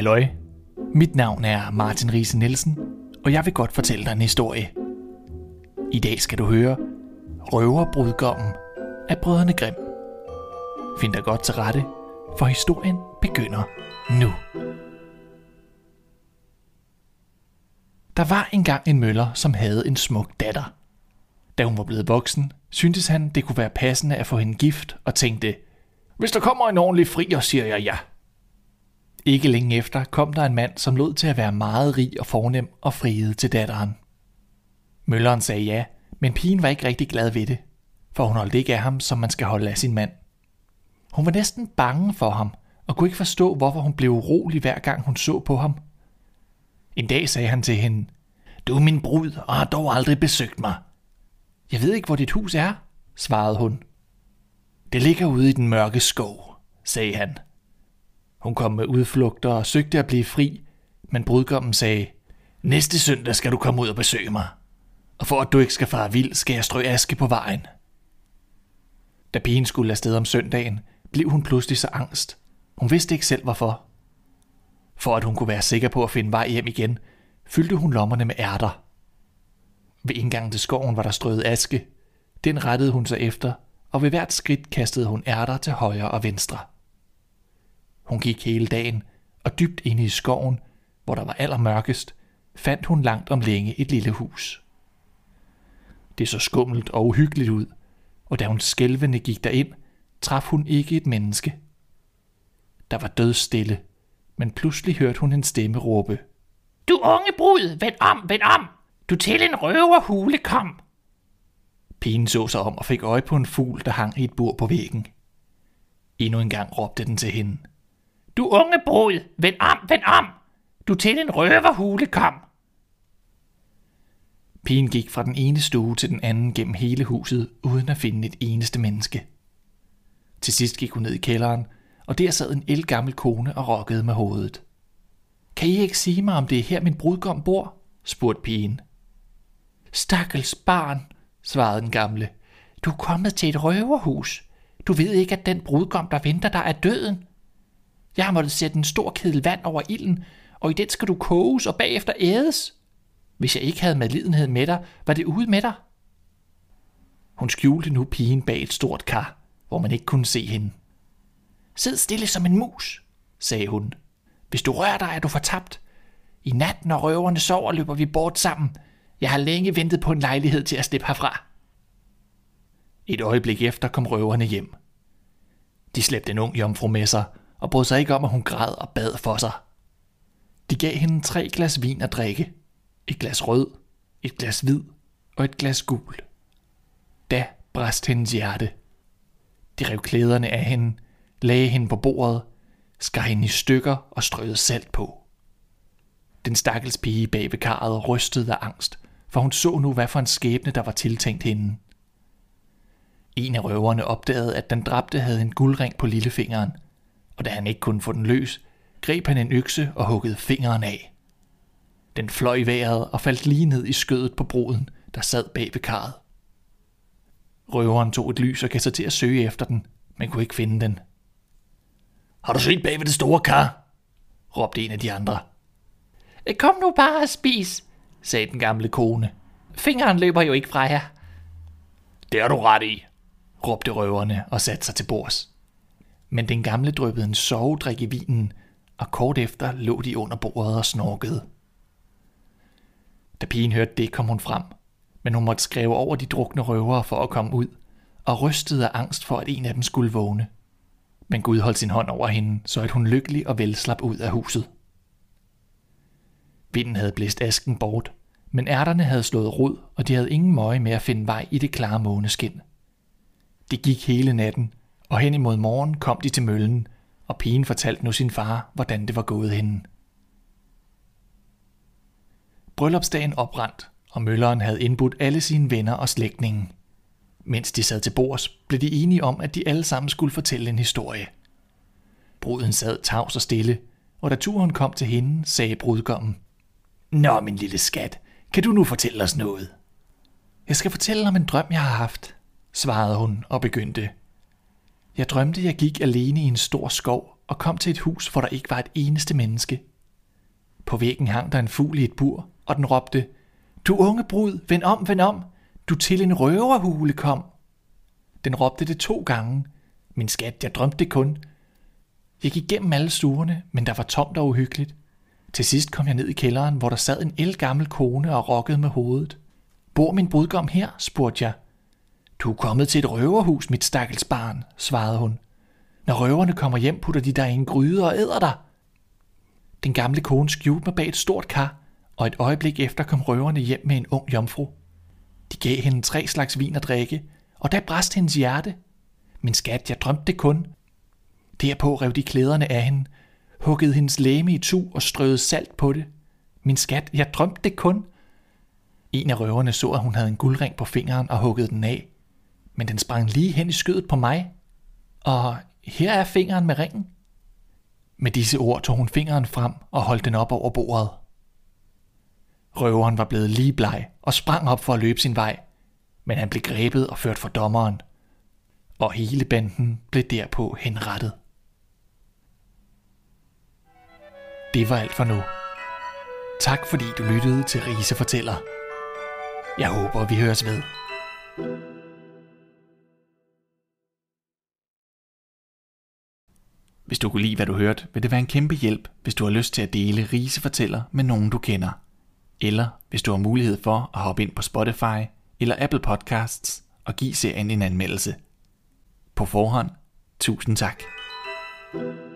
Halløj. Mit navn er Martin Riese Nielsen, og jeg vil godt fortælle dig en historie. I dag skal du høre Røverbrudgommen af Brødrene Grimm. Find dig godt til rette, for historien begynder nu. Der var engang en møller, som havde en smuk datter. Da hun var blevet voksen, syntes han, det kunne være passende at få hende gift, og tænkte, hvis der kommer en ordentlig frier, siger jeg ja. Ikke længe efter kom der en mand, som lod til at være meget rig og fornem og friede til datteren. Mølleren sagde ja, men pigen var ikke rigtig glad ved det, for hun holdt ikke af ham, som man skal holde af sin mand. Hun var næsten bange for ham, og kunne ikke forstå, hvorfor hun blev urolig hver gang hun så på ham. En dag sagde han til hende, Du er min brud, og har dog aldrig besøgt mig. Jeg ved ikke, hvor dit hus er, svarede hun. Det ligger ude i den mørke skov, sagde han. Hun kom med udflugter og søgte at blive fri, men brudgommen sagde, Næste søndag skal du komme ud og besøge mig, og for at du ikke skal fare vild, skal jeg strø aske på vejen. Da pigen skulle afsted om søndagen, blev hun pludselig så angst. Hun vidste ikke selv hvorfor. For at hun kunne være sikker på at finde vej hjem igen, fyldte hun lommerne med ærter. Ved indgangen til skoven var der strøget aske. Den rettede hun sig efter, og ved hvert skridt kastede hun ærter til højre og venstre. Hun gik hele dagen, og dybt inde i skoven, hvor der var allermørkest, fandt hun langt om længe et lille hus. Det så skummelt og uhyggeligt ud, og da hun skælvende gik derind, traf hun ikke et menneske. Der var død stille, men pludselig hørte hun en stemme råbe. Du unge brud, vend om, vend om! Du til en røverhule kom! Pigen så sig om og fik øje på en fugl, der hang i et bur på væggen. Endnu en gang råbte den til hende. Du unge brud, vend om, vend om! Du til en røverhule kom! Pigen gik fra den ene stue til den anden gennem hele huset, uden at finde et eneste menneske. Til sidst gik hun ned i kælderen, og der sad en elgammel kone og rokkede med hovedet. Kan I ikke sige mig, om det er her, min brudgom bor? spurgte pigen. Stakkels barn, svarede den gamle. Du er kommet til et røverhus. Du ved ikke, at den brudgom, der venter dig, er døden. Jeg har måttet sætte en stor kedel vand over ilden, og i den skal du koges og bagefter ædes. Hvis jeg ikke havde medlidenhed med dig, var det ude med dig. Hun skjulte nu pigen bag et stort kar, hvor man ikke kunne se hende. Sid stille som en mus, sagde hun. Hvis du rører dig, er du fortabt. I nat, når røverne sover, løber vi bort sammen. Jeg har længe ventet på en lejlighed til at slippe herfra. Et øjeblik efter kom røverne hjem. De slæbte en ung jomfru med sig, og brød sig ikke om, at hun græd og bad for sig. De gav hende tre glas vin at drikke. Et glas rød, et glas hvid og et glas gul. Da bræst hendes hjerte. De rev klæderne af hende, lagde hende på bordet, skar hende i stykker og strøede salt på. Den stakkels pige bag ved karret rystede af angst, for hun så nu, hvad for en skæbne, der var tiltænkt hende. En af røverne opdagede, at den dræbte havde en guldring på lillefingeren, og da han ikke kunne få den løs, greb han en økse og huggede fingeren af. Den fløj i vejret og faldt lige ned i skødet på bruden, der sad bag ved karret. Røveren tog et lys og gav sig til at søge efter den, men kunne ikke finde den. Har du set bag ved det store kar? råbte en af de andre. Eh, kom nu bare og spis, sagde den gamle kone. Fingeren løber jo ikke fra jer. Det har du ret i, råbte røverne og satte sig til bords. Men den gamle dryppede en sovedrik i vinen, og kort efter lå de under bordet og snorkede. Da pigen hørte det, kom hun frem, men hun måtte skrive over de drukne røvere for at komme ud, og rystede af angst for, at en af dem skulle vågne. Men Gud holdt sin hånd over hende, så at hun lykkelig og vel slap ud af huset. Vinden havde blæst asken bort, men ærterne havde slået rod, og de havde ingen møje med at finde vej i det klare måneskin. Det gik hele natten, og hen imod morgen kom de til møllen, og pigen fortalte nu sin far, hvordan det var gået hende. Bryllupsdagen oprandt, og mølleren havde indbudt alle sine venner og slægtninge. Mens de sad til bords, blev de enige om, at de alle sammen skulle fortælle en historie. Bruden sad tavs og stille, og da turen kom til hende, sagde brudgommen, Nå, min lille skat, kan du nu fortælle os noget? Jeg skal fortælle om en drøm, jeg har haft, svarede hun og begyndte. Jeg drømte, jeg gik alene i en stor skov og kom til et hus, hvor der ikke var et eneste menneske, På væggen hang der en fugl i et bur, og den råbte, Du unge brud, vend om, vend om, du til en røverhule kom. Den råbte det to gange. Min skat, jeg drømte det kun. Jeg gik gennem alle stuerne, men der var tomt og uhyggeligt. Til sidst kom jeg ned i kælderen, hvor der sad en elgammel kone og rokkede med hovedet. Bor min brudgom her? spurgte jeg. Du er kommet til et røverhus, mit stakkels barn, svarede hun. Når røverne kommer hjem, putter de dig i en gryde og æder dig. Den gamle kone skjulte mig bag et stort kar, og et øjeblik efter kom røverne hjem med en ung jomfru. De gav hende tre slags vin at drikke, og der brast hendes hjerte. Min skat, jeg drømte det kun. Derpå rev de klæderne af hende, huggede hendes læme i tu og strøede salt på det. Min skat, jeg drømte det kun. En af røverne så, at hun havde en guldring på fingeren og huggede den af. Men den sprang lige hen i skødet på mig. Og her er fingeren med ringen. Med disse ord tog hun fingeren frem og holdt den op over bordet. Røveren var blevet lige bleg og sprang op for at løbe sin vej, men han blev grebet og ført for dommeren, og hele banden blev derpå henrettet. Det var alt for nu. Tak fordi du lyttede til Rise Fortæller. Jeg håber, vi høres ved. Hvis du kunne lide, hvad du hørte, vil det være en kæmpe hjælp, hvis du har lyst til at dele Rise Fortæller med nogen, du kender. Eller hvis du har mulighed for at hoppe ind på Spotify eller Apple Podcasts og give serien en anmeldelse. På forhånd, tusind tak. thank you